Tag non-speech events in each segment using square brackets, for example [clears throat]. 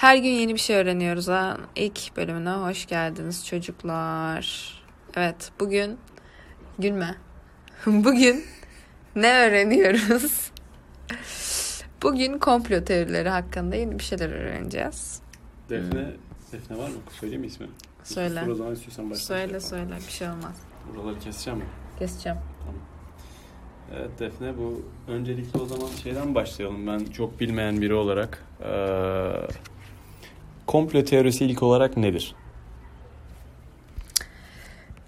Her gün yeni bir şey öğreniyoruz ha. İlk bölümüne hoş geldiniz çocuklar. Evet bugün gülme. [laughs] bugün ne öğreniyoruz? [laughs] bugün komplo teorileri hakkında yeni bir şeyler öğreneceğiz. Defne, Defne var mı? Söyleyeyim mi ismi? Söyle. Dur o zaman istiyorsan başla. Söyle söyle bir şey olmaz. Buraları keseceğim mi? Keseceğim. Evet Defne bu öncelikle o zaman şeyden başlayalım. Ben çok bilmeyen biri olarak. Ee, komplo teorisi ilk olarak nedir?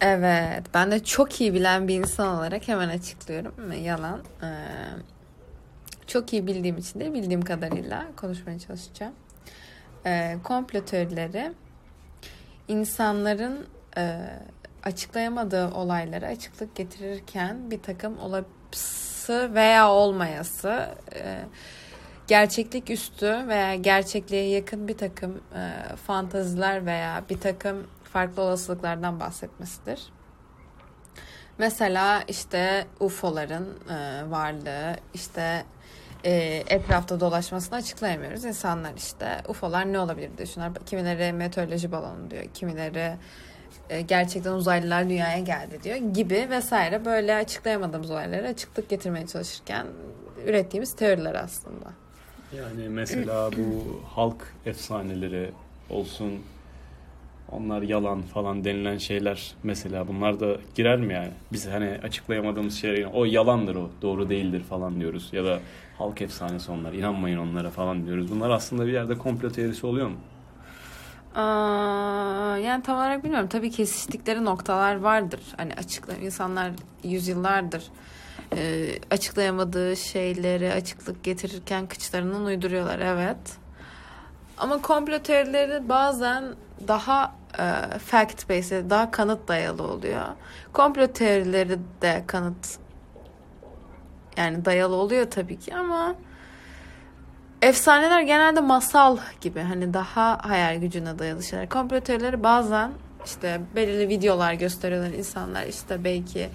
Evet, ben de çok iyi bilen bir insan olarak hemen açıklıyorum. Yalan. Ee, çok iyi bildiğim için de bildiğim kadarıyla konuşmaya çalışacağım. Ee, komplo teorileri insanların e, açıklayamadığı olaylara açıklık getirirken bir takım olası veya olmayası e, gerçeklik üstü veya gerçekliğe yakın bir takım e, fantaziler veya bir takım farklı olasılıklardan bahsetmesidir. Mesela işte UFO'ların e, varlığı, işte e, etrafta dolaşmasını açıklayamıyoruz. İnsanlar işte UFO'lar ne olabilir diye düşünüyorlar. Kimileri meteoroloji balonu diyor, kimileri e, gerçekten uzaylılar dünyaya geldi diyor gibi vesaire böyle açıklayamadığımız olaylara açıklık getirmeye çalışırken ürettiğimiz teoriler aslında. Yani mesela bu halk efsaneleri olsun onlar yalan falan denilen şeyler mesela bunlar da girer mi yani? Biz hani açıklayamadığımız şeyler o yalandır o doğru değildir falan diyoruz ya da halk efsanesi onlar inanmayın onlara falan diyoruz. Bunlar aslında bir yerde komplo teorisi oluyor mu? Aa, yani tam olarak bilmiyorum. Tabii kesiştikleri noktalar vardır. Hani açıkla insanlar yüzyıllardır e, açıklayamadığı şeyleri açıklık getirirken kıçlarından uyduruyorlar. Evet. Ama komplo teorileri bazen daha e, fact based, daha kanıt dayalı oluyor. Komplo teorileri de kanıt yani dayalı oluyor tabii ki ama efsaneler genelde masal gibi hani daha hayal gücüne dayalı şeyler. Komplo teorileri bazen işte belirli videolar gösteriyorlar insanlar işte belki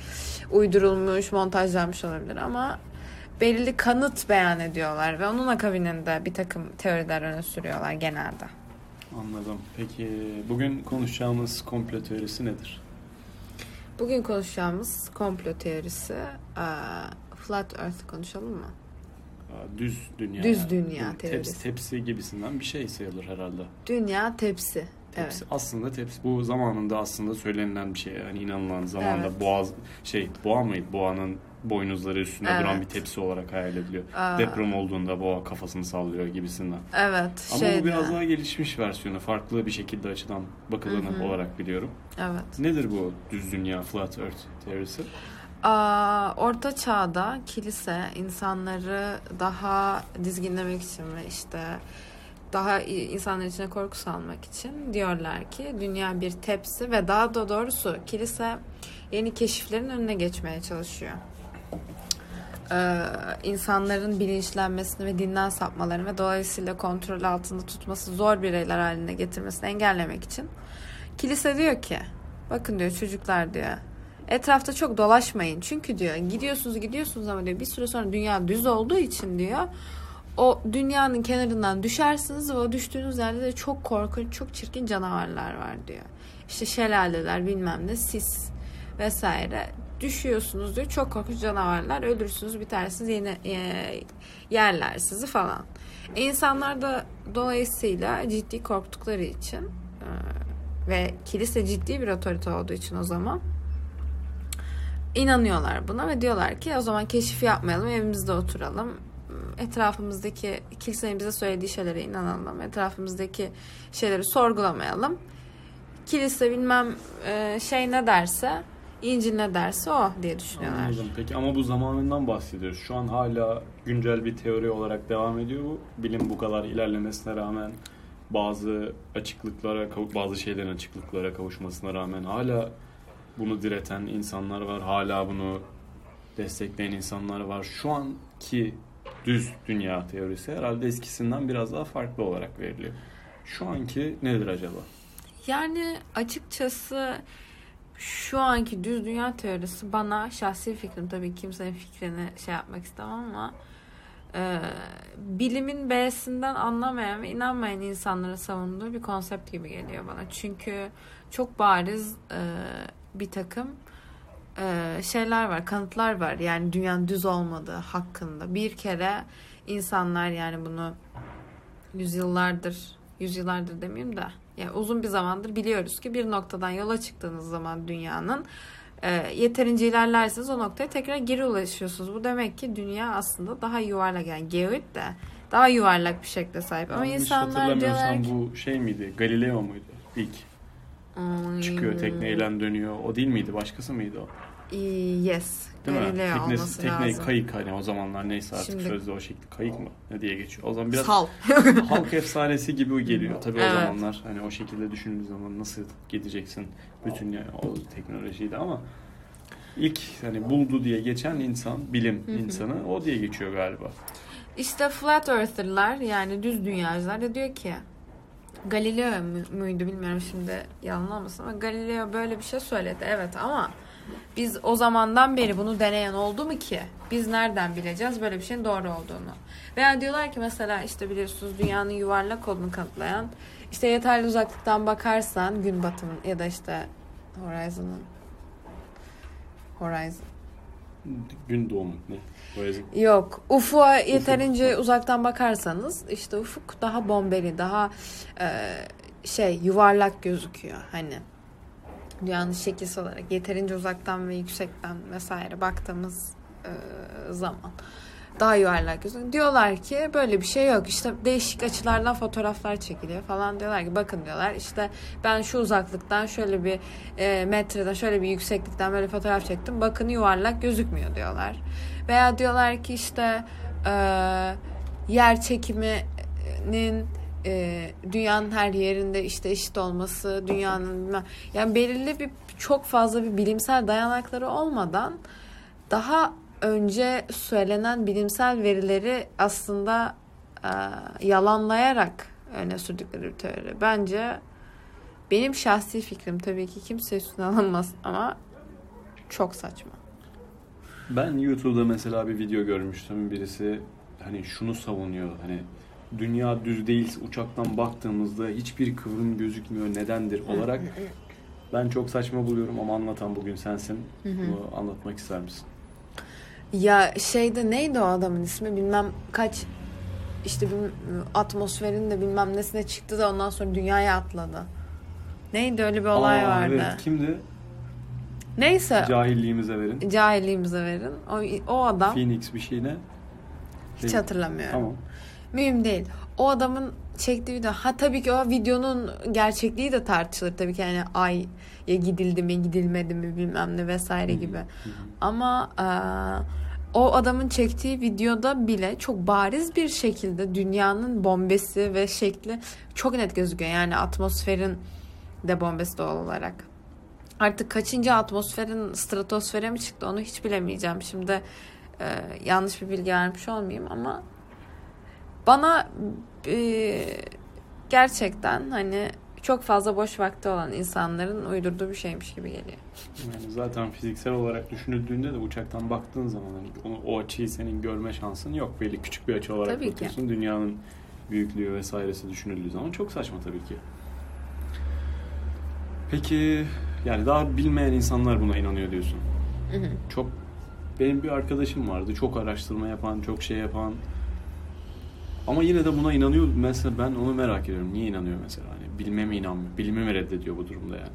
uydurulmuş, montajlanmış olabilir ama belirli kanıt beyan ediyorlar ve onun akabininde bir takım teoriler öne sürüyorlar genelde. Anladım. Peki bugün konuşacağımız komplo teorisi nedir? Bugün konuşacağımız komplo teorisi Flat Earth konuşalım mı? Düz dünya. Düz dünya yani. teorisi. Tepsi, tepsi gibisinden bir şey sayılır herhalde. Dünya tepsi. Tepsi. Evet. Aslında tepsi. Bu zamanında aslında söylenilen bir şey. Yani inanılan zamanında Evet. boğaz şey boğa mıydı? Boğanın boynuzları üstünde Evet. duran bir tepsi olarak hayal ediliyor. Aa. Deprem olduğunda boğa kafasını sallıyor gibisinden. Evet. Ama şeyde. bu biraz daha gelişmiş versiyonu. Farklı bir şekilde açıdan bakılanı Hı hı. olarak biliyorum. Evet. Nedir bu düz dünya flat earth teorisi? Aa, Orta Çağ'da kilise insanları daha dizginlemek için ve işte daha insanlar içine korku salmak için diyorlar ki dünya bir tepsi ve daha da doğrusu kilise yeni keşiflerin önüne geçmeye çalışıyor. Ee, insanların bilinçlenmesini ve dinden sapmalarını ve dolayısıyla kontrol altında tutması zor bireyler haline getirmesini engellemek için kilise diyor ki bakın diyor çocuklar diyor etrafta çok dolaşmayın. Çünkü diyor gidiyorsunuz gidiyorsunuz ama diyor bir süre sonra dünya düz olduğu için diyor o dünyanın kenarından düşersiniz ve düştüğünüz yerde de çok korkunç, çok çirkin canavarlar var diyor. İşte şelaleler bilmem ne sis vesaire düşüyorsunuz diyor. Çok korkunç canavarlar ölürsünüz bitersiniz yine e, yerler sizi falan. E, insanlar da dolayısıyla ciddi korktukları için e, ve kilise ciddi bir otorite olduğu için o zaman inanıyorlar buna ve diyorlar ki o zaman keşif yapmayalım evimizde oturalım etrafımızdaki kilisenin bize söylediği şeylere inanalım etrafımızdaki şeyleri sorgulamayalım kilise bilmem e, şey ne derse İncil ne derse o diye düşünüyorlar. Anladım. Peki ama bu zamanından bahsediyoruz. Şu an hala güncel bir teori olarak devam ediyor bu. Bilim bu kadar ilerlemesine rağmen bazı açıklıklara, bazı şeylerin açıklıklara kavuşmasına rağmen hala bunu direten insanlar var. Hala bunu destekleyen insanlar var. Şu anki düz dünya teorisi herhalde eskisinden biraz daha farklı olarak veriliyor. Şu anki nedir acaba? Yani açıkçası şu anki düz dünya teorisi bana şahsi fikrim tabii kimsenin fikrini şey yapmak istemem ama e, bilimin B'sinden anlamayan ve inanmayan insanların savunduğu bir konsept gibi geliyor bana. Çünkü çok bariz e, bir takım e, şeyler var, kanıtlar var. Yani dünyanın düz olmadığı hakkında. Bir kere insanlar yani bunu yüzyıllardır, yüzyıllardır demeyeyim de yani uzun bir zamandır biliyoruz ki bir noktadan yola çıktığınız zaman dünyanın e, yeterince ilerlerseniz o noktaya tekrar geri ulaşıyorsunuz. Bu demek ki dünya aslında daha yuvarlak yani geoid de daha yuvarlak bir şekle sahip. Ama Yanlış insanlar diyorlar ki bu şey miydi? Galileo muydu? İlk Hmm. çıkıyor tekneyle dönüyor. O değil miydi? Başkası mıydı o? Yes. Değil mi? Galileo Teknesi, olması tekne lazım. kayık hani o zamanlar neyse artık Şimdi- sözde o şekilde kayık mı ne diye geçiyor. O zaman biraz Sal. [laughs] halk efsanesi gibi geliyor. Tabii Evet. o zamanlar hani o şekilde düşündüğün zaman nasıl gideceksin bütün yani o teknolojiyle ama ilk hani buldu diye geçen insan, bilim insanı o diye geçiyor galiba. İşte flat earther'lar yani düz dünyacılar da diyor ki Galileo mu- muydu bilmiyorum şimdi yalan olmasın ama Galileo böyle bir şey söyledi evet ama biz o zamandan beri bunu deneyen oldu mu ki? Biz nereden bileceğiz böyle bir şeyin doğru olduğunu? Veya diyorlar ki mesela işte biliyorsunuz dünyanın yuvarlak olduğunu kanıtlayan işte yeterli uzaklıktan bakarsan gün batımı ya da işte Horizon'ın Horizon Gün doğumu ne? Horizon. Yok. Ufuğa yeterince uzaktan bakarsanız işte ufuk daha bombeli, daha e, şey yuvarlak gözüküyor hani. Dünyanın şekilsi olarak yeterince uzaktan ve yüksekten vesaire baktığımız e, zaman daha yuvarlak gözüküyor. Diyorlar ki böyle bir şey yok. İşte değişik açılardan fotoğraflar çekiliyor falan diyorlar ki bakın diyorlar işte ben şu uzaklıktan şöyle bir e, metreden şöyle bir yükseklikten böyle fotoğraf çektim. Bakın yuvarlak gözükmüyor diyorlar. Veya diyorlar ki işte e, yer çekiminin e, dünyanın her yerinde işte eşit olması, dünyanın yani belirli bir çok fazla bir bilimsel dayanakları olmadan daha önce söylenen bilimsel verileri aslında e, yalanlayarak öne sürdükleri bir teori. Bence benim şahsi fikrim tabii ki kimse üstüne alınmaz ama çok saçma. Ben YouTube'da mesela bir video görmüştüm. Birisi hani şunu savunuyor. Hani dünya düz değil uçaktan baktığımızda hiçbir kıvrım gözükmüyor nedendir olarak ben çok saçma buluyorum ama anlatan bugün sensin. Hı hı. Bunu anlatmak ister misin? Ya şeyde neydi o adamın ismi bilmem kaç işte atmosferin de bilmem nesine çıktı da ondan sonra dünyaya atladı. Neydi öyle bir olay Aa, vardı. Evet, kimdi? Neyse Cahilliğimize verin. cahilliğimize verin. O, o adam Phoenix bir şeyine. hiç hatırlamıyorum. Tamam. Mühim değil. O adamın çektiği video. Ha tabii ki o videonun gerçekliği de tartışılır tabii ki yani ay ya gidildi mi gidilmedi mi bilmem ne vesaire gibi. Ama eee, o adamın çektiği videoda bile çok bariz bir şekilde dünyanın bombesi ve şekli çok net gözüküyor. Yani atmosferin de bombesi doğal olarak. Artık kaçıncı atmosferin stratosfere mi çıktı onu hiç bilemeyeceğim. Şimdi eee, yanlış bir bilgi vermiş olmayayım ama bana eee, gerçekten hani çok fazla boş vakti olan insanların uydurduğu bir şeymiş gibi geliyor. Yani zaten fiziksel olarak düşünüldüğünde de uçaktan baktığın zaman hani onu, o açıyı senin görme şansın yok. Belli küçük bir açı olarak Tabii ki. bakıyorsun. Dünyanın büyüklüğü vesairesi düşünüldüğü zaman çok saçma tabii ki. Peki yani daha bilmeyen insanlar buna inanıyor diyorsun. Hı hı. Çok benim bir arkadaşım vardı. Çok araştırma yapan, çok şey yapan. Ama yine de buna inanıyor. Mesela ben onu merak ediyorum. Niye inanıyor mesela? Hani bilime mi inanmıyor? Bilimi mi reddediyor bu durumda yani?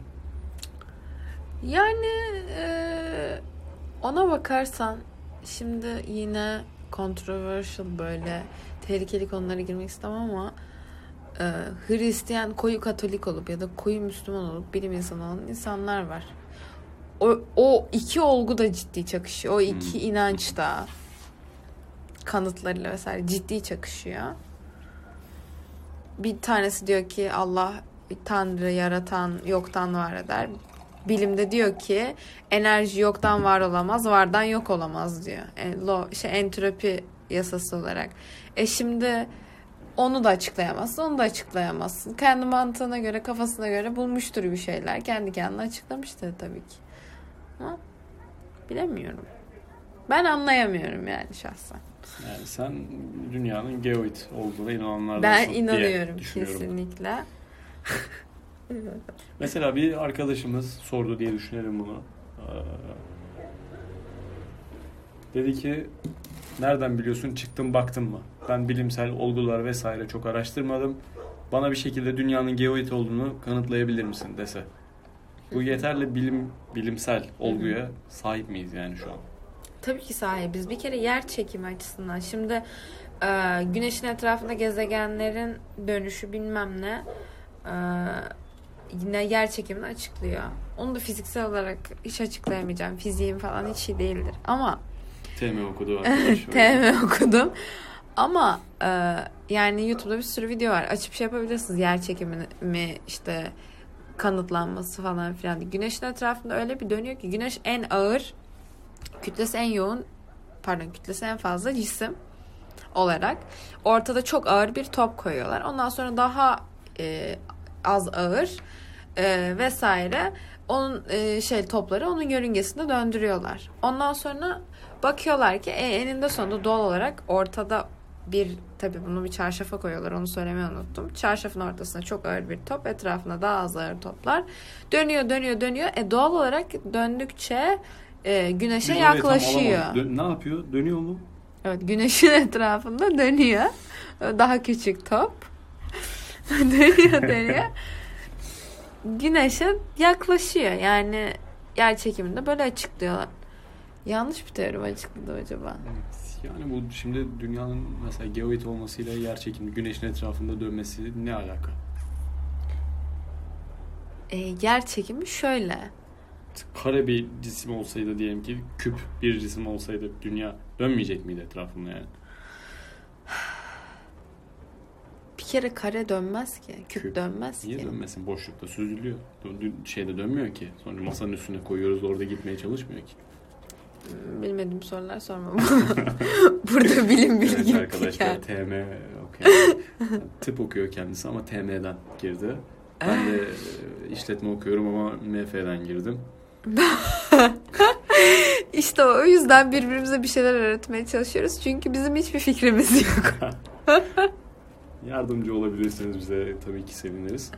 Yani eee, ona bakarsan şimdi yine controversial böyle tehlikeli konulara girmek istemem ama eee, Hristiyan koyu Katolik olup ya da koyu Müslüman olup bilim insanı olan insanlar var. O, o iki olgu da ciddi çakışıyor. O iki Hmm. inanç da kanıtlarıyla vesaire ciddi çakışıyor. Bir tanesi diyor ki Allah tanrı yaratan yoktan var eder. Bilimde diyor ki enerji yoktan var olamaz, vardan yok olamaz diyor. E, lo, şey entropi yasası olarak. E şimdi onu da açıklayamazsın, onu da açıklayamazsın. Kendi mantığına göre, kafasına göre bulmuştur bir şeyler. Kendi kendine açıklamıştır tabii ki. Ama bilemiyorum. Ben anlayamıyorum yani şahsen. Yani sen dünyanın geoid olduğuna inananlardansın Ben inanıyorum kesinlikle. [laughs] Mesela bir arkadaşımız sordu diye düşünelim bunu. Ee, dedi ki nereden biliyorsun çıktın baktın mı? Ben bilimsel olgular vesaire çok araştırmadım. Bana bir şekilde dünyanın geoid olduğunu kanıtlayabilir misin dese. Bu yeterli bilim bilimsel olguya sahip miyiz yani şu an? Tabii ki sahibiz. Bir kere yer çekimi açısından. Şimdi e, güneşin etrafında gezegenlerin dönüşü bilmem ne e, yine yer çekimini açıklıyor. Onu da fiziksel olarak hiç açıklayamayacağım. Fiziğim falan hiç iyi değildir. Ama TM okudu [laughs] arkadaş. TM okudum. Ama e, yani YouTube'da bir sürü video var. Açıp şey yapabilirsiniz. Yer çekimini mi işte kanıtlanması falan filan. Güneşin etrafında öyle bir dönüyor ki güneş en ağır, kütlesi en yoğun, pardon kütlesi en fazla cisim olarak. Ortada çok ağır bir top koyuyorlar. Ondan sonra daha e, az ağır e, vesaire onun e, şey topları onun yörüngesinde döndürüyorlar. Ondan sonra bakıyorlar ki e, eninde sonunda doğal olarak ortada bir tabi bunu bir çarşafa koyuyorlar onu söylemeyi unuttum. Çarşafın ortasında çok ağır bir top etrafında daha az ağır toplar dönüyor dönüyor dönüyor. E doğal olarak döndükçe e, güneşe Biz yaklaşıyor. alamadık. Dö- ne yapıyor? Dönüyor mu? Evet güneşin [laughs] etrafında dönüyor. Daha küçük top. [laughs] dönüyor dönüyor. Güneşe yaklaşıyor. Yani yer çekiminde böyle açıklıyorlar. Yanlış bir teori mi açıkladı acaba? Yani bu şimdi dünyanın mesela geoid olmasıyla yer çekimi, güneşin etrafında dönmesi ne alaka? E, yer çekimi şöyle. Kare bir cisim olsaydı diyelim ki küp bir cisim olsaydı dünya dönmeyecek miydi etrafında yani? Bir kere kare dönmez ki. Küp, Küp. dönmez Niye ki. dönmesin? Boşlukta süzülüyor. Dö- dö- Şeyde dönmüyor ki. Sonra masanın üstüne koyuyoruz orada gitmeye çalışmıyor ki. Hmm, Bilmediğim sorular sorma. [laughs] Burada bilim Evet bilgi arkadaşlar TM okuyor. [laughs] Tıp okuyor kendisi ama TM'den girdi. Ben de e, işletme okuyorum ama MF'den girdim. [laughs] İşte o yüzden birbirimize bir şeyler öğretmeye çalışıyoruz. Çünkü bizim hiçbir fikrimiz yok. [laughs] Yardımcı olabilirseniz bize tabii ki seviniriz.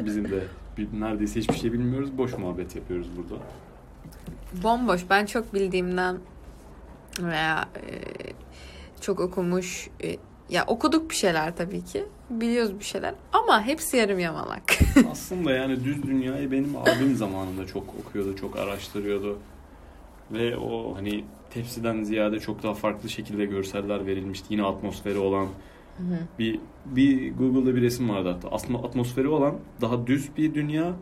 Bizim de bir- neredeyse hiçbir şey bilmiyoruz. Boş muhabbet yapıyoruz burada. Bomboş. Ben çok bildiğimden veya e, çok okumuş e, ya okuduk bir şeyler tabii ki. Biliyoruz bir şeyler ama hepsi yarım yamalak. [laughs] Aslında yani düz dünyayı benim abim zamanında çok okuyordu, çok araştırıyordu. Ve o hani tepsiden ziyade çok daha farklı şekilde görseller verilmişti. Yine atmosferi olan bir bir Google'da bir resim vardı hatta. Aslında atmosferi olan daha düz bir dünya.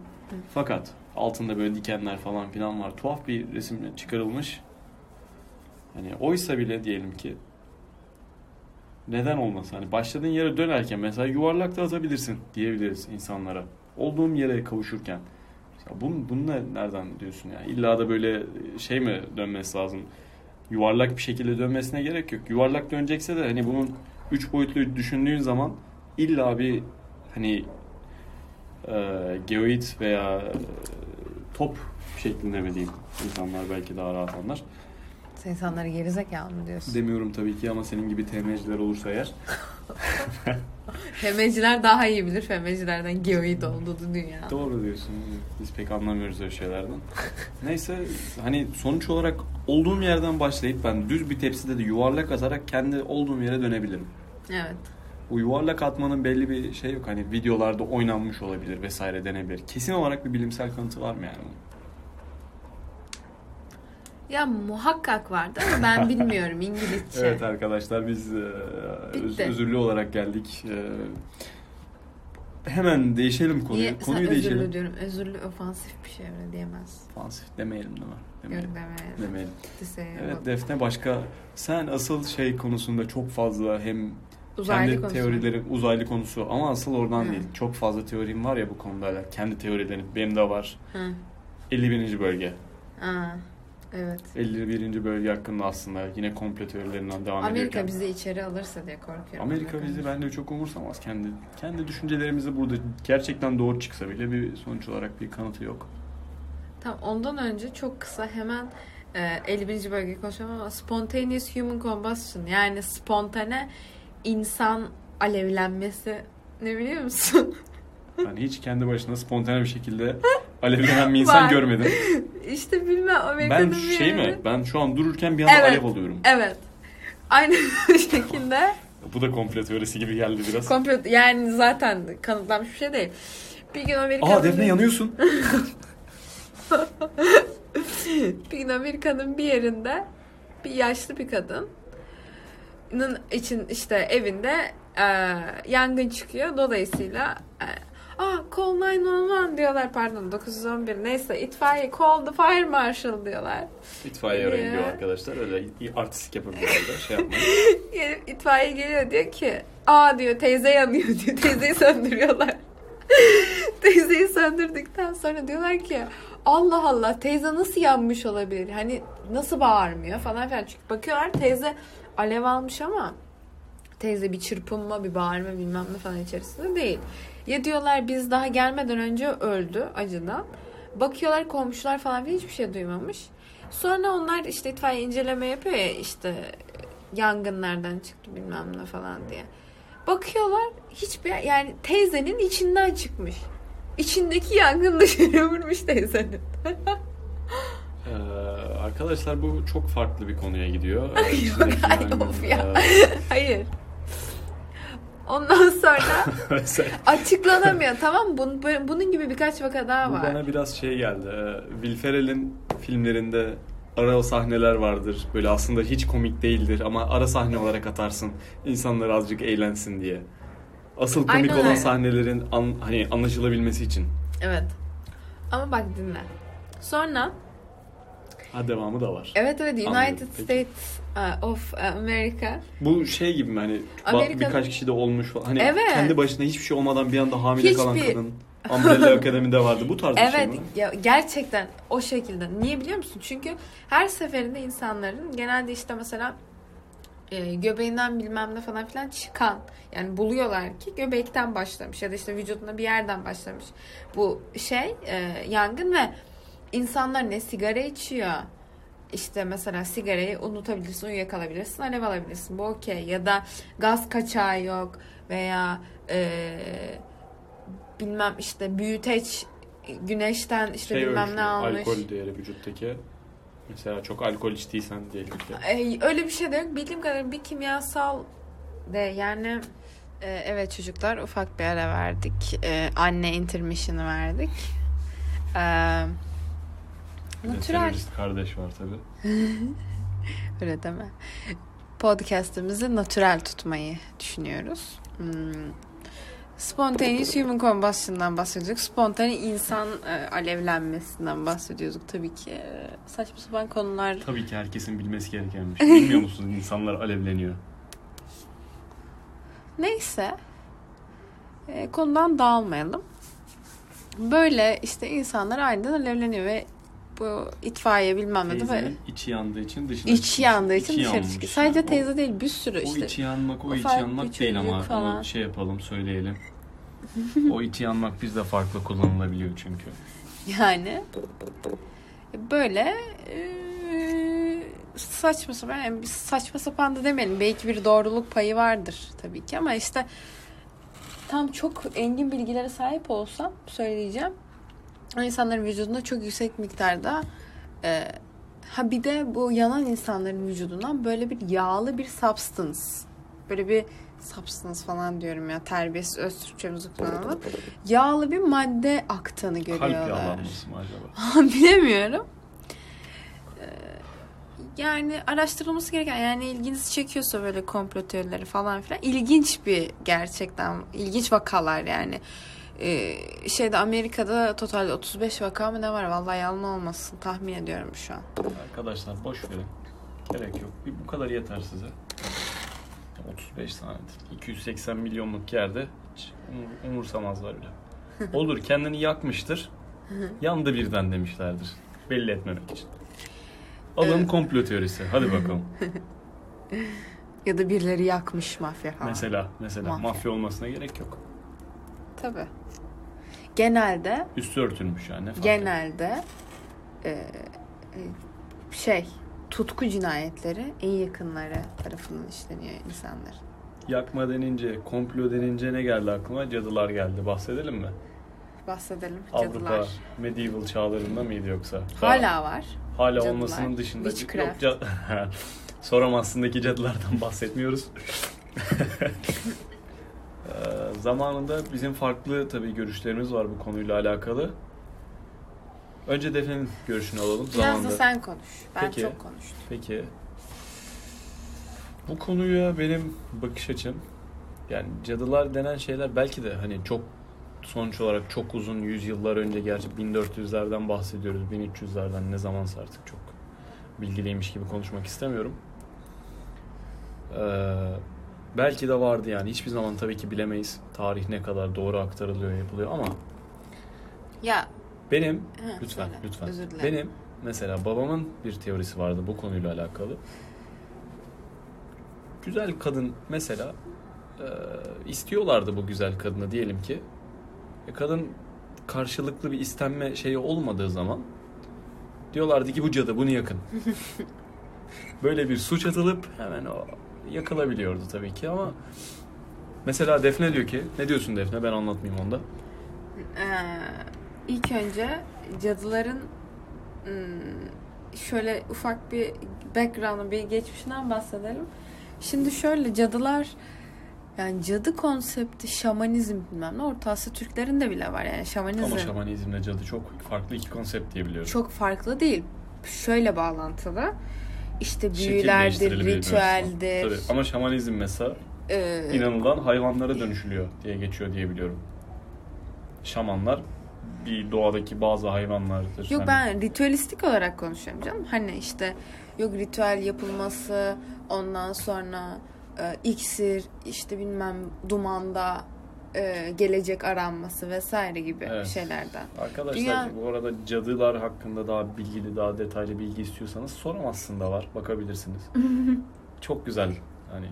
Fakat altında böyle dikenler falan filan var. Tuhaf bir resim çıkarılmış. Hani oysa bile diyelim ki neden olmasın? Hani başladığın yere dönerken mesela yuvarlak da atabilirsin diyebiliriz insanlara. Olduğum yere kavuşurken. Mesela bunu, bunu ne- nereden diyorsun ya? İlla da böyle şey mi dönmesi lazım? Yuvarlak bir şekilde dönmesine gerek yok. Yuvarlak dönecekse de hani bunun üç boyutlu düşündüğün zaman illa bir hani e, geoid veya e, top şeklinde mi diyeyim? İnsanlar belki daha rahat anlar. Sen insanları gerizekalı mı diyorsun? Demiyorum tabii ki ama senin gibi TM'ciler olursa eğer. [laughs] Femeciler daha iyi bilir femecilerden geoid olduğu dünya. Doğru diyorsun. Biz pek anlamıyoruz öyle şeylerden. Neyse hani sonuç olarak olduğum yerden başlayıp ben düz bir tepside de yuvarlak atarak kendi olduğum yere dönebilirim. Evet. Bu yuvarlak atmanın belli bir şey yok. Hani videolarda oynanmış olabilir vesaire denebilir. Kesin olarak bir bilimsel kanıtı var mı yani? Ya muhakkak vardı ama ben [laughs] bilmiyorum İngilizce. Evet arkadaşlar biz e, Bitti. özürlü olarak geldik. E, hemen değişelim konuyu. Niye? Konuyu Sen değişelim. özürlü diyorum. Özürlü ofansif bir şey öyle diyemez. Fansif demeyelim değil mi? Demeyelim. Yok demeyelim. Demeyelim. Evet. Defne başka sen asıl şey konusunda çok fazla hem Uzaylı kendi konusu. teorilerin uzaylı konusu ama asıl oradan Hı. değil. Çok fazla teorim var ya bu konuda. Kendi teorilerim. Benim de var. Hı. 51. bölge. Aa, evet. 51. bölge hakkında aslında yine komplo teorilerinden devam Amerika ediyorken. bizi içeri alırsa diye korkuyorum. Amerika bizi bence çok umursamaz. Kendi kendi düşüncelerimizi burada gerçekten doğru çıksa bile bir sonuç olarak bir kanıtı yok. Tamam ondan önce çok kısa hemen e, 51. bölge konuşuyorum ama spontaneous human combustion yani spontane insan alevlenmesi ne biliyor musun? Ben hiç kendi başına spontane bir şekilde [laughs] alevlenen bir insan Var. görmedim. [laughs] işte bilmem Amerika'nın Ben bir şey mi? yerinde- Ben şu an dururken bir anda Evet. alev alıyorum. Evet. Aynı [laughs] şekilde Bu da komple teorisi gibi geldi biraz. komplo yani zaten kanıtlanmış bir şey değil. Bir gün Amerika'nın Aa Defne yanıyorsun. [laughs] bir gün Amerika'nın bir yerinde bir yaşlı bir kadının için işte evinde e, yangın çıkıyor. Dolayısıyla e, Aa call 911 diyorlar pardon 911 neyse itfaiye call the fire marshal diyorlar. İtfaiye arayın diyor arkadaşlar. Öyle artistik yapabilirler. Şey yapmayın. [laughs] İtfaiye geliyor diyor ki aa diyor teyze yanıyor diyor. [laughs] Teyzeyi söndürüyorlar. [laughs] Teyzeyi söndürdükten sonra diyorlar ki Allah Allah teyze nasıl yanmış olabilir? Hani nasıl bağırmıyor falan filan. Çünkü bakıyorlar teyze alev almış ama teyze bir çırpınma, bir bağırma bilmem ne falan içerisinde değil. Ya diyorlar biz daha gelmeden önce öldü acıdan. Bakıyorlar komşular falan hiçbir şey duymamış. Sonra onlar işte itfaiye inceleme yapıyor ya işte yangın nereden çıktı bilmem ne falan diye. Bakıyorlar hiçbir yani teyzenin içinden çıkmış. İçindeki yangın dışarı [laughs] vurmuş teyzenin. Ee, arkadaşlar bu çok farklı bir konuya gidiyor. [laughs] Ee, Yok, içindeki ay of ya. e, Hayır. Ondan sonra [laughs] açıklanamıyor tamam? Bunun, bunun gibi birkaç vaka daha bu var. bana biraz şey geldi. Ee, Will Ferrell'in filmlerinde ara sahneler vardır. Böyle aslında hiç komik değildir ama ara sahne olarak atarsın. İnsanlar azıcık eğlensin diye. Asıl komik Aynen olan öyle. sahnelerin an- hani anlaşılabilmesi için. Evet. Ama bak dinle. Sonra Ha devamı da var. evet evet United Anladım. States uh, of America Bu şey gibi mi hani Amerika'nın- birkaç kişi de olmuş falan. Hani Evet. kendi başına hiçbir şey olmadan bir anda hamile kalan Hiçbir- kadın. Umbrella Akademi'de vardı. Bu tarz bir şey Evet mi? ya gerçekten o şekilde. Niye biliyor musun? Çünkü her seferinde insanların genelde işte mesela e, göbeğinden bilmem ne falan filan çıkan yani buluyorlar ki göbekten başlamış ya da işte vücudunda bir yerden başlamış bu şey e, yangın ve insanlar ne sigara içiyor işte mesela sigarayı unutabilirsin, uyuyakalabilirsin, alev alabilirsin. Bu okey. Ya da gaz kaçağı yok veya e, bilmem işte büyüteç güneşten işte Şey bilmem ölçüyor, ne almış. Alkol değeri vücuttaki. Mesela çok alkol içtiysen diyelim ki. E, öyle bir şey de yok. Bildiğim kadarıyla bir kimyasal de yani e, evet çocuklar ufak bir ara verdik. E, anne intermission'ı verdik. E, Bir de Natural. terörist kardeş var tabi. [laughs] Öyle deme. Podcast'ımızı natürel tutmayı düşünüyoruz. Hmm. Spontaneous human combustion'dan bahsediyorduk. Spontane insan e, alevlenmesinden bahsediyorduk tabii ki. E, saçma sapan konular. Tabii ki herkesin bilmesi gerekenmiş. Bilmiyor [laughs] musunuz insanlar alevleniyor. Neyse. E, konudan dağılmayalım. Böyle işte insanlar aniden alevleniyor ve bu itfaiye bilmem ne de böyle Teyzenin içi yandığı için dışına içi çıkmış. yandığı için İçi dışarı çıkıyor. Sadece yani. O- teyze değil bir sürü O işte. içi yanmak, o içi ufak yanmak değil ama falan. onu şey yapalım, söyleyelim. [laughs] o içi yanmak bizde farklı kullanılabiliyor çünkü. Yani böyle e, saçma sapan yani saçma sapan da demeyelim. Belki bir doğruluk payı vardır tabii ki ama işte tam çok engin bilgilere sahip olsam söyleyeceğim. O insanların vücudunda çok yüksek miktarda e, ha bir de bu yanan insanların vücudundan böyle bir yağlı bir substance böyle bir substance falan diyorum ya terbiyesiz öz Türkçemizi kullanalım. Yağlı bir madde aktığını Kalp görüyorlar. yağlanması mı acaba? [laughs] Bilemiyorum. Ee, Yani araştırılması gereken yani ilginizi çekiyorsa böyle komplo teorileri falan filan ilginç bir gerçekten ilginç vakalar yani. Ee, şeyde Amerika'da total 35 vaka mı ne var? Vallahi yalan olmasın. Tahmin ediyorum şu an. Arkadaşlar boş verin. Gerek yok. Bir bu kadar yeter size. 35 tane. 280 milyonluk yerde hiç umur- umursamazlar bile. [laughs] Olur kendini yakmıştır. Yandı birden demişlerdir. Belli etmemek için. Alın Evet. komplo teorisi. Hadi bakalım. [laughs] Ya da birileri yakmış mafya falan. mesela mesela Mafya. mafya. olmasına gerek yok. Tabii. Genelde Üstü örtülmüş yani. ne fark eder? genelde e, e, şey tutku cinayetleri en yakınları tarafından işleniyor insanlar. Yakma denince, komplo denince ne geldi aklıma? Cadılar geldi. Bahsedelim mi? Bahsedelim Avrupa cadılar. medieval çağlarında mıydı yoksa? Hala var. Hala cadılar. olmasının dışında Witchcraft. yok ca- [laughs] Soramazsın'daki cadılardan bahsetmiyoruz. [laughs] Ee, zamanında bizim farklı tabii görüşlerimiz var bu konuyla alakalı. Önce Defne'nin görüşünü alalım. Biraz Zamanında. da sen konuş. Ben Peki. çok konuştum. Peki. Bu konuya benim bakış açım yani cadılar denen şeyler belki de hani çok sonuç olarak çok uzun yüzyıllar önce gerçi 1400'lerden bahsediyoruz 1300'lerden ne zamansa artık çok bilgiliymiş gibi konuşmak istemiyorum. Ee, belki de vardı yani hiçbir zaman tabii ki bilemeyiz tarih ne kadar doğru aktarılıyor yapılıyor ama Ya benim Hı, lütfen söyle. lütfen Özür dilerim. benim mesela babamın bir teorisi vardı bu konuyla alakalı. Güzel kadın mesela e, istiyorlardı bu güzel kadını diyelim ki. E, kadın karşılıklı bir istenme şeyi olmadığı zaman diyorlardı ki bu cadı bunu yakın. [laughs] Böyle bir suç atılıp hemen o yakılabiliyordu tabii ki ama mesela Defne diyor ki ne diyorsun Defne ben anlatmayayım onda. Ee, ilk önce cadıların hmm, şöyle ufak bir background'ı bir geçmişinden bahsedelim. Şimdi şöyle cadılar yani cadı konsepti şamanizm bilmem ne Orta Asya Türklerinde bile var yani şamanizm Ama şamanizmle cadı çok farklı iki konsept diye biliyorum. çok farklı değil. Şöyle bağlantılı. İşte büyülerdir, ritüeldir. Tabii. Ama şamanizm mesela e, inanılan hayvanlara dönüşülüyor diye geçiyor diye biliyorum. Şamanlar bir doğadaki bazı hayvanlardır. Yok Hani ben ritüelistik olarak konuşuyorum canım. Hani işte yok ritüel yapılması, ondan sonra e, iksir, işte bilmem dumanda e, gelecek aranması vesaire gibi Evet. şeylerden. Arkadaşlar Dünya- bu arada cadılar hakkında daha bilgili, daha detaylı bilgi istiyorsanız soramazsın da var. Bakabilirsiniz. [laughs] Çok güzel. Hani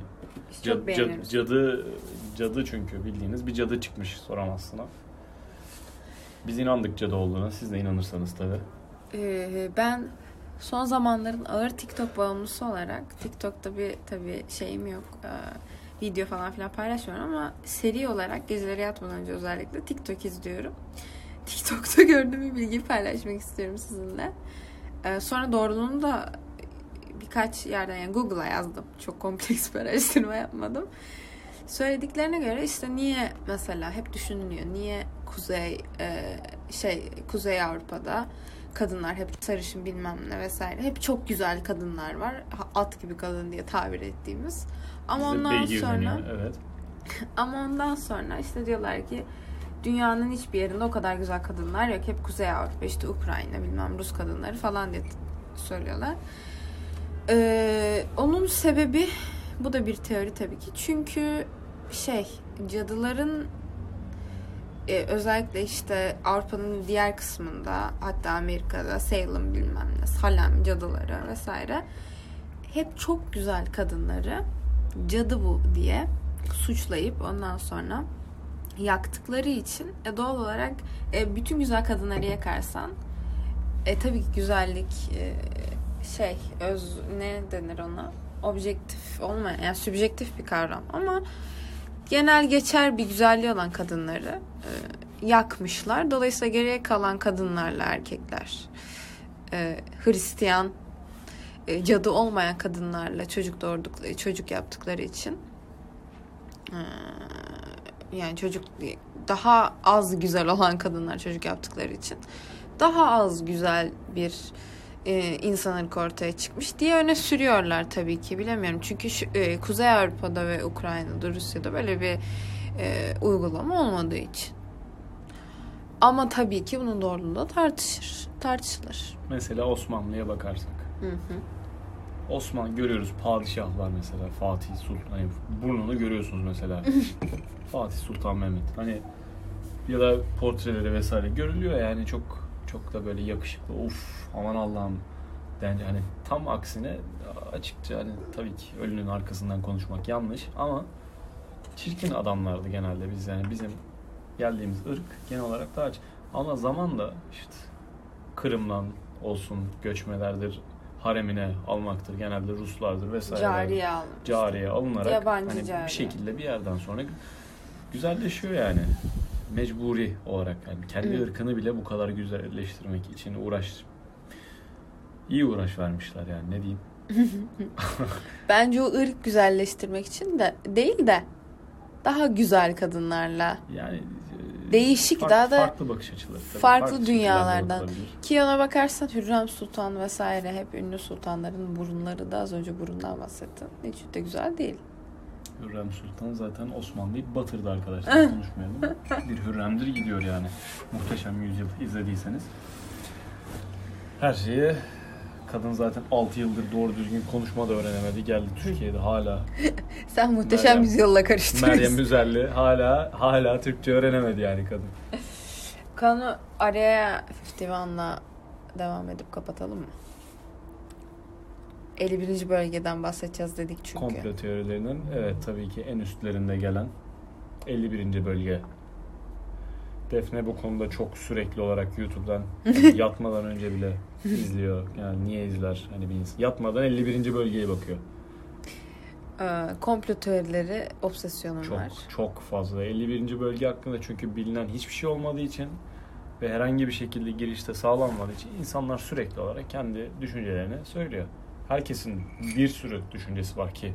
Çok cad- cad- cadı cadı çünkü bildiğiniz bir cadı çıkmış soramazsına. Biz inandık cadı olduğuna. Siz de inanırsanız tabii. Ee, ben son zamanların ağır TikTok bağımlısı olarak TikTok'ta bir tabii şeyim yok. Ee, video falan filan paylaşmıyorum ama seri olarak geceleri yatmadan önce özellikle TikTok izliyorum. [laughs] TikTok'ta gördüğüm bir bilgiyi paylaşmak istiyorum sizinle. Ee, sonra doğruluğunu da birkaç yerden yani Google'a yazdım. Çok kompleks bir araştırma yapmadım. Söylediklerine göre işte niye mesela hep düşünülüyor. Niye Kuzey e, şey Kuzey Avrupa'da kadınlar hep sarışın bilmem ne vesaire. Hep çok güzel kadınlar var. At gibi kadın diye tabir ettiğimiz. Ama Bizde ondan sonra Evet. [laughs] ama ondan sonra işte diyorlar ki dünyanın hiçbir yerinde o kadar güzel kadınlar yok. Hep Kuzey Avrupa, işte Ukrayna, bilmem Rus kadınları falan diye söylüyorlar. Ee, onun sebebi bu da bir teori tabii ki. Çünkü şey cadıların e, özellikle işte Avrupa'nın diğer kısmında hatta Amerika'da Salem bilmem ne Salem cadıları vesaire hep çok güzel kadınları cadı bu diye suçlayıp ondan sonra yaktıkları için e, doğal olarak e, bütün güzel kadınları yakarsan e, tabii ki güzellik e, şey öz ne denir ona? Objektif olmayan yani sübjektif bir kavram ama genel geçer bir güzelliği olan kadınları e, yakmışlar. Dolayısıyla geriye kalan kadınlarla erkekler e, Hristiyan e, cadı olmayan kadınlarla çocuk doğurdukları çocuk yaptıkları için e, yani çocuk daha az güzel olan kadınlar çocuk yaptıkları için daha az güzel bir e, insan ırkı ortaya çıkmış diye öne sürüyorlar tabii ki bilemiyorum çünkü şu, e, Kuzey Avrupa'da ve Ukrayna'da Rusya'da böyle bir e, uygulama olmadığı için ama tabii ki bunun doğruluğu da tartışır tartışılır. Mesela Osmanlı'ya bakarsak. Hı hı. Osman görüyoruz padişahlar mesela Fatih Sultan hani burnunu görüyorsunuz mesela [laughs] Fatih Sultan Mehmet hani ya da portreleri vesaire görülüyor yani çok çok da böyle yakışıklı uf aman Allah'ım bence hani tam aksine açıkça hani tabii ki ölünün arkasından konuşmak yanlış ama çirkin adamlardı genelde biz yani bizim geldiğimiz ırk genel olarak daha aç- ama zamanla işte Kırım'dan olsun göçmelerdir haremine almaktır. Genelde Ruslardır vesaire. Cariye almış. Cariye alınarak Yabancı hani cariye. bir şekilde bir yerden sonra güzelleşiyor yani. Mecburi olarak yani kendi Hı. ırkını bile bu kadar güzelleştirmek için uğraş iyi uğraş vermişler yani ne diyeyim. [laughs] Bence o ırk güzelleştirmek için de değil de daha güzel kadınlarla Yani e, Değişik, fark- daha da farklı bakış açıları. tabii. farklı şekillerde dünyalardan. Ki ona bakarsan Hürrem Sultan vesaire hep ünlü sultanların burunları da az önce burundan bahsettin. Hiç de güzel değil. Hürrem Sultan zaten Osmanlı'yı batırdı arkadaşlar konuşmayalım. Bir Hürrem'dir gidiyor yani. Muhteşem Yüzyıl izlediyseniz. Her şeyi kadın zaten 6 yıldır doğru düzgün konuşma da öğrenemedi. Geldi Türkiye'de hala [laughs] Sen muhteşem Meryem- yüzyılla karıştırıyorsun. Meryem Üzerli hala hala Türkçe öğrenemedi yani kadın. Konu araya 51'la devam edip kapatalım mı? 51. bölgeden bahsedeceğiz dedik çünkü. Komplo teorilerinin evet tabii ki en üstlerinde gelen 51. bölge. Defne bu konuda çok sürekli olarak YouTube'dan [laughs] yatmadan önce bile izliyor. Yani niye izler? Hani bir insan yatmadan 51. bölgeye bakıyor. Ee, komplo teorileri obsesyonum Çok var. çok fazla. 51. bölge hakkında çünkü bilinen hiçbir şey olmadığı için ve herhangi bir şekilde girişte sağlanmadığı için insanlar sürekli olarak kendi düşüncelerini söylüyor. Herkesin bir sürü düşüncesi var ki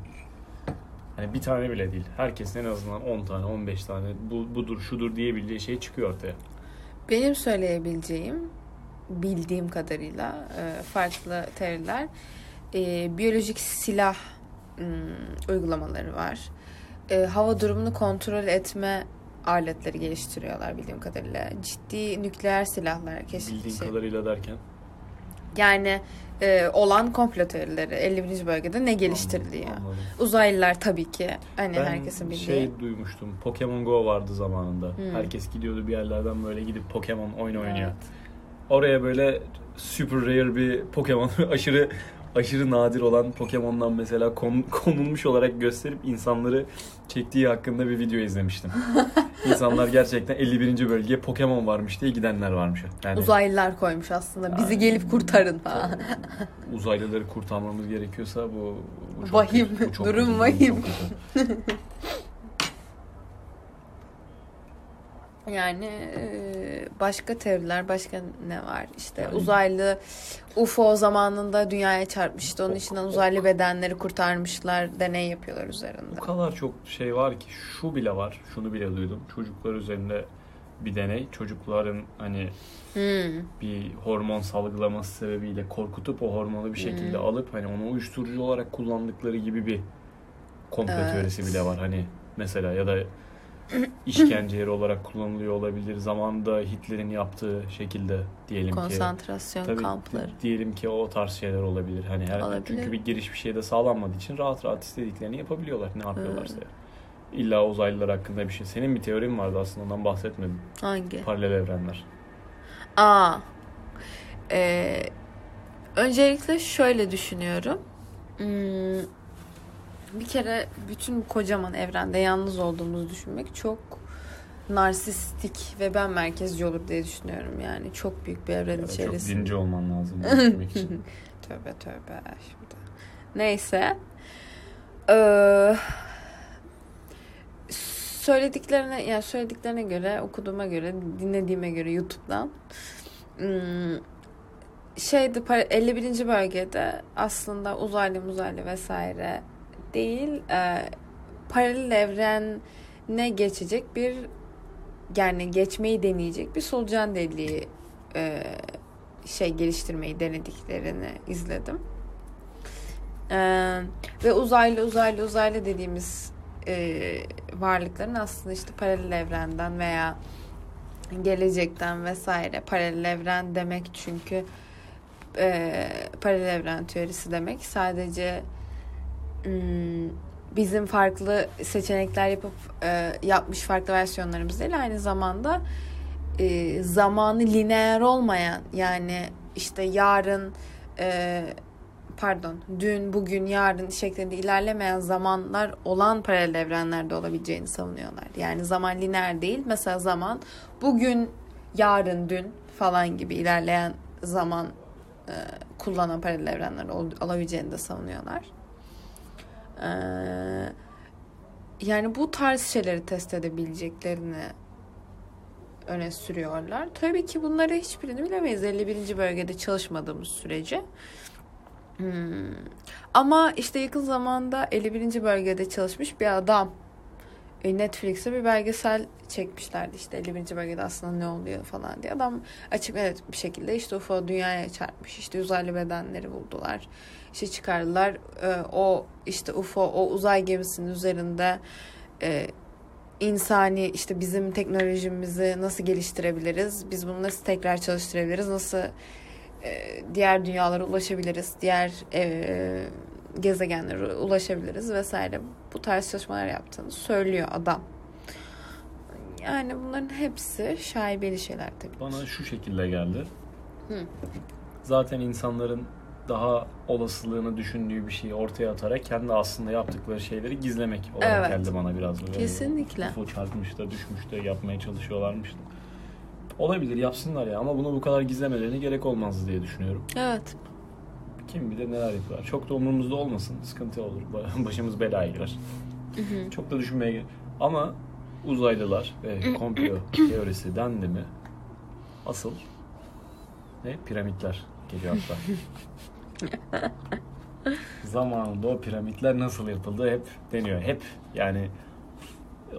hani bir tane bile değil. Herkesin en azından 10 tane, 15 tane bu, budur, şudur diyebileceği şey çıkıyor ortaya. Benim söyleyebileceğim bildiğim kadarıyla e, farklı teoriler e, biyolojik silah ım, uygulamaları var. E, hava durumunu kontrol etme aletleri geliştiriyorlar bildiğim kadarıyla. Ciddi nükleer silahlar keşke. Bildiğin kadarıyla derken. Yani e, olan komplo teorileri 51. bölgede ne geliştiriliyor? Anladım, anladım. Uzaylılar tabii ki. Hani Ben herkesin bildiği. şey duymuştum. Pokemon Go vardı zamanında. Hmm. Herkes gidiyordu bir yerlerden böyle gidip Pokemon oyun oynuyor. Evet. Oraya böyle super rare bir Pokemon [laughs] aşırı aşırı nadir olan Pokemon'dan mesela kon- [laughs] konulmuş olarak gösterip insanları çektiği hakkında bir video izlemiştim. [laughs] İnsanlar gerçekten 51. bölgeye Pokemon varmış diye gidenler varmış. Yani Uzaylılar koymuş aslında. Bizi Yani- gelip kurtarın falan. uzaylıları kurtarmamız gerekiyorsa bu, bu çok Vahim. kötü, bu çok Durum kötü, vahim. çok [laughs] kötü. Yani başka teoriler, başka ne var? İşte Yani- uzaylı UFO zamanında dünyaya çarpmıştı. Onun içinden uzaylı bedenleri kurtarmışlar. Deney yapıyorlar üzerinde. O kadar çok şey var ki şu bile var. Şunu bile duydum. Çocuklar üzerinde bir deney. Çocukların hani Hmm. bir hormon salgılaması sebebiyle korkutup o hormonu bir şekilde Hmm. alıp hani onu uyuşturucu olarak kullandıkları gibi bir komplo Evet. teorisi bile var. Hani mesela ya da [clears throat] işkence yeri olarak kullanılıyor olabilir. Zamanında Hitler'in yaptığı şekilde diyelim ki. Konsantrasyon kampları. diyelim ki o tarz şeyler olabilir. Hani her Olabilir. çünkü bir giriş bir şeyde sağlanmadığı için rahat rahat istediklerini yapabiliyorlar. Ne yapıyorlarsa. Hmm. İlla uzaylılar hakkında bir şey. Senin bir teorin vardı aslında ondan bahsetmedim. Hangi? Paralel evrenler. Aa. Ee, öncelikle şöyle düşünüyorum. Hmm, bir kere bütün kocaman evrende yalnız olduğumuzu düşünmek çok narsistik ve ben merkezci olur diye düşünüyorum. Yani çok büyük bir evren Ya da çok içerisinde. dinci olman lazım [laughs] için. Tövbe tövbe şimdi. Neyse. Ee, söylediklerine yani söylediklerine göre okuduğuma göre dinlediğime göre YouTube'dan hmm, şeydi par- 51. bölgede aslında uzaylı muzaylı vesaire değil e, paralel evrene geçecek bir yani geçmeyi deneyecek bir solucan deliği e, şey geliştirmeyi denediklerini izledim. Ee, ve uzaylı uzaylı uzaylı dediğimiz e, varlıkların aslında işte paralel evrenden veya gelecekten vesaire paralel evren demek çünkü e, paralel evren teorisi demek sadece bizim farklı seçenekler yapıp e, yapmış farklı versiyonlarımız değil aynı zamanda e, zamanı lineer olmayan yani işte yarın e, pardon dün bugün yarın şeklinde ilerlemeyen zamanlar olan paralel evrenlerde olabileceğini savunuyorlar. Yani zaman lineer değil. Mesela zaman bugün yarın dün falan gibi ilerleyen zaman kullanan paralel evrenler ol, olabileceğini de savunuyorlar. E, yani bu tarz şeyleri test edebileceklerini öne sürüyorlar. Tabii ki bunları hiçbirini bilemeyiz 51. bölgede çalışmadığımız sürece. Hmm. Ama işte yakın zamanda 51. bölgede çalışmış bir adam Netflix'e bir belgesel çekmişlerdi işte 51. bölgede aslında ne oluyor falan diye. Adam açık net bir şekilde işte UFO dünyaya çarpmış. işte uzaylı bedenleri buldular. İşte çıkardılar. E, o işte UFO o uzay gemisinin üzerinde e, insani işte bizim teknolojimizi nasıl geliştirebiliriz? Biz bunu nasıl tekrar çalıştırabiliriz? Nasıl e, diğer dünyalara ulaşabiliriz? Diğer e, gezegenlere ulaşabiliriz vesaire. Bu tarz çalışmalar yaptığını söylüyor adam. Yani bunların hepsi şaibeli şeyler tabii. Bana şu şekilde geldi. Hı. Zaten insanların daha olasılığını düşündüğü bir şeyi ortaya atarak kendi aslında yaptıkları şeyleri gizlemek olarak Evet. geldi bana biraz. Böyle Kesinlikle. UFO çarpmış da düşmüş de yapmaya çalışıyorlarmış da. Olabilir yapsınlar ya ama bunu bu kadar gizlemelerine gerek olmaz diye düşünüyorum. Evet. Kim bilir neler yapıyorlar. Çok da umurumuzda olmasın. Sıkıntı olur. [laughs] Başımız belaya girer. Çok da düşünmeye gerek. Ama uzaylılar ve komplo [clears throat] teorisi dendi mi asıl ne? Piramitler geliyor hatta. [laughs] Zamanında o piramitler nasıl yapıldı hep deniyor. Hep yani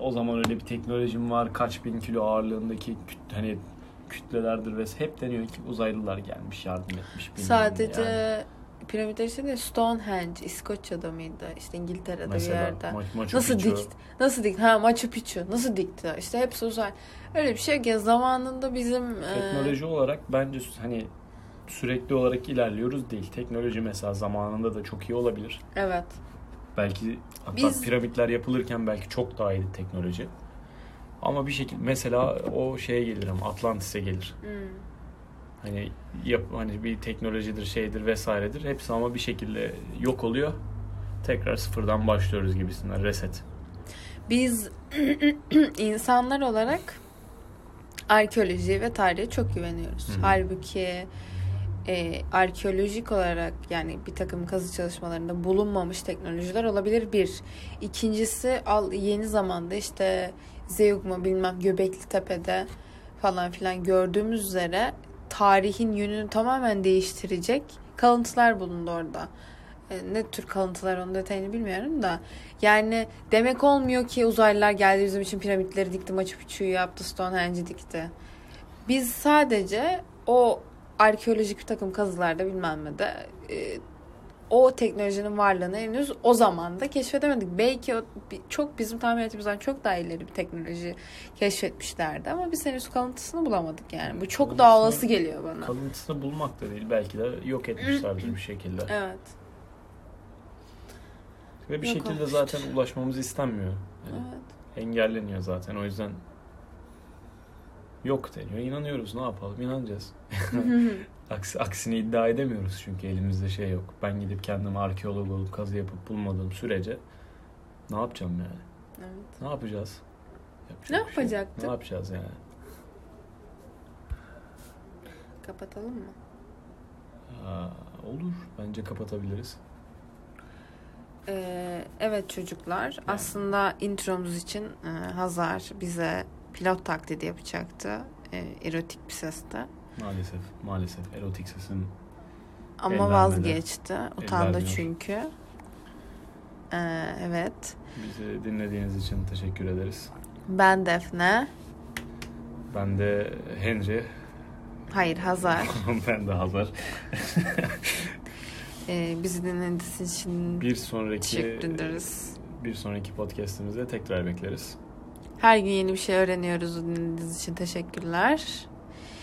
o zaman öyle bir teknolojim var. Kaç bin kilo ağırlığındaki küt, hani kütlelerdir ve hep deniyor ki uzaylılar gelmiş yardım etmiş. Sadece yani. Piramitler işte de Stonehenge İskoçya'da mıydı? İşte İngiltere'de Mesela bir yerde. Ma- Machu Nasıl Picchu. dikti? Nasıl dikti? Ha Machu Picchu. Nasıl dikti? İşte hepsi uzay. Öyle bir şey ki zamanında bizim e, Teknoloji olarak bence hani sürekli olarak ilerliyoruz değil. Teknoloji mesela zamanında da çok iyi olabilir. evet. Belki hatta Biz- piramitler yapılırken belki çok daha iyiydi teknoloji. Ama bir şekilde mesela o şeye gelirim Atlantis'e gelir. Hmm. Hani yap hani bir teknolojidir, şeydir vesairedir. Hepsi ama bir şekilde yok oluyor. Tekrar sıfırdan başlıyoruz gibisinden reset. Biz [clears throat] insanlar olarak arkeoloji ve tarihe çok güveniyoruz. Hı hı. Halbuki e, arkeolojik olarak yani bir takım kazı çalışmalarında bulunmamış teknolojiler olabilir bir. İkincisi al, yeni zamanda işte Zeugma bilmem Göbekli Tepe'de falan filan gördüğümüz üzere tarihin yönünü tamamen değiştirecek kalıntılar bulundu orada. E, ne tür kalıntılar onun detayını bilmiyorum da yani demek olmuyor ki uzaylılar geldi bizim için piramitleri dikti, Machu Picchu'yu yaptı, Stonehenge'i dikti. Biz sadece o arkeolojik bir takım kazılarda bilmem ne de e, o teknolojinin varlığını henüz o zaman da keşfedemedik. Belki o, çok bizim tahmin ettiğimizden çok daha ileri bir teknoloji keşfetmişlerdi ama biz henüz kalıntısını bulamadık yani. Bu çok daha olası geliyor bana. Kalıntısını bulmak da değil belki de yok etmişlerdir [clears throat] bir şekilde. Evet. Ve bir Yok şekilde olmuştur. zaten ulaşmamız istenmiyor. Yani Evet. engelleniyor zaten. O yüzden yok deniyor. İnanıyoruz. Ne yapalım? İnanacağız. [laughs] Aksi, aksini iddia edemiyoruz çünkü elimizde şey yok. Ben gidip kendim arkeolog olup kazı yapıp bulmadığım sürece ne yapacağım yani? evet. Ne yapacağız? Yapacak Ne şey yapacaktık? Ne yapacağız yani? Kapatalım mı? Aa, olur. Bence kapatabiliriz. Ee, evet çocuklar aslında intromuz için e, Hazar bize pilot taklidi yapacaktı. E, erotik bir seste. Maalesef. Maalesef. Erotik sesim Ama vazgeçti. Utandı çünkü. Ee, evet. bizi dinlediğiniz için teşekkür ederiz. Ben Defne. Ben de Henry. Hayır Hazar. [laughs] ben de Hazar. [laughs] Ee, bizi dinlediğiniz için Bir sonraki teşekkür ederiz. bir sonraki podcast'imizde tekrar bekleriz. Her gün yeni bir şey öğreniyoruz. Dinlediğiniz için teşekkürler.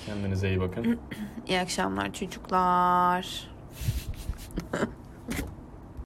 Kendinize iyi bakın. İyi akşamlar çocuklar. [laughs]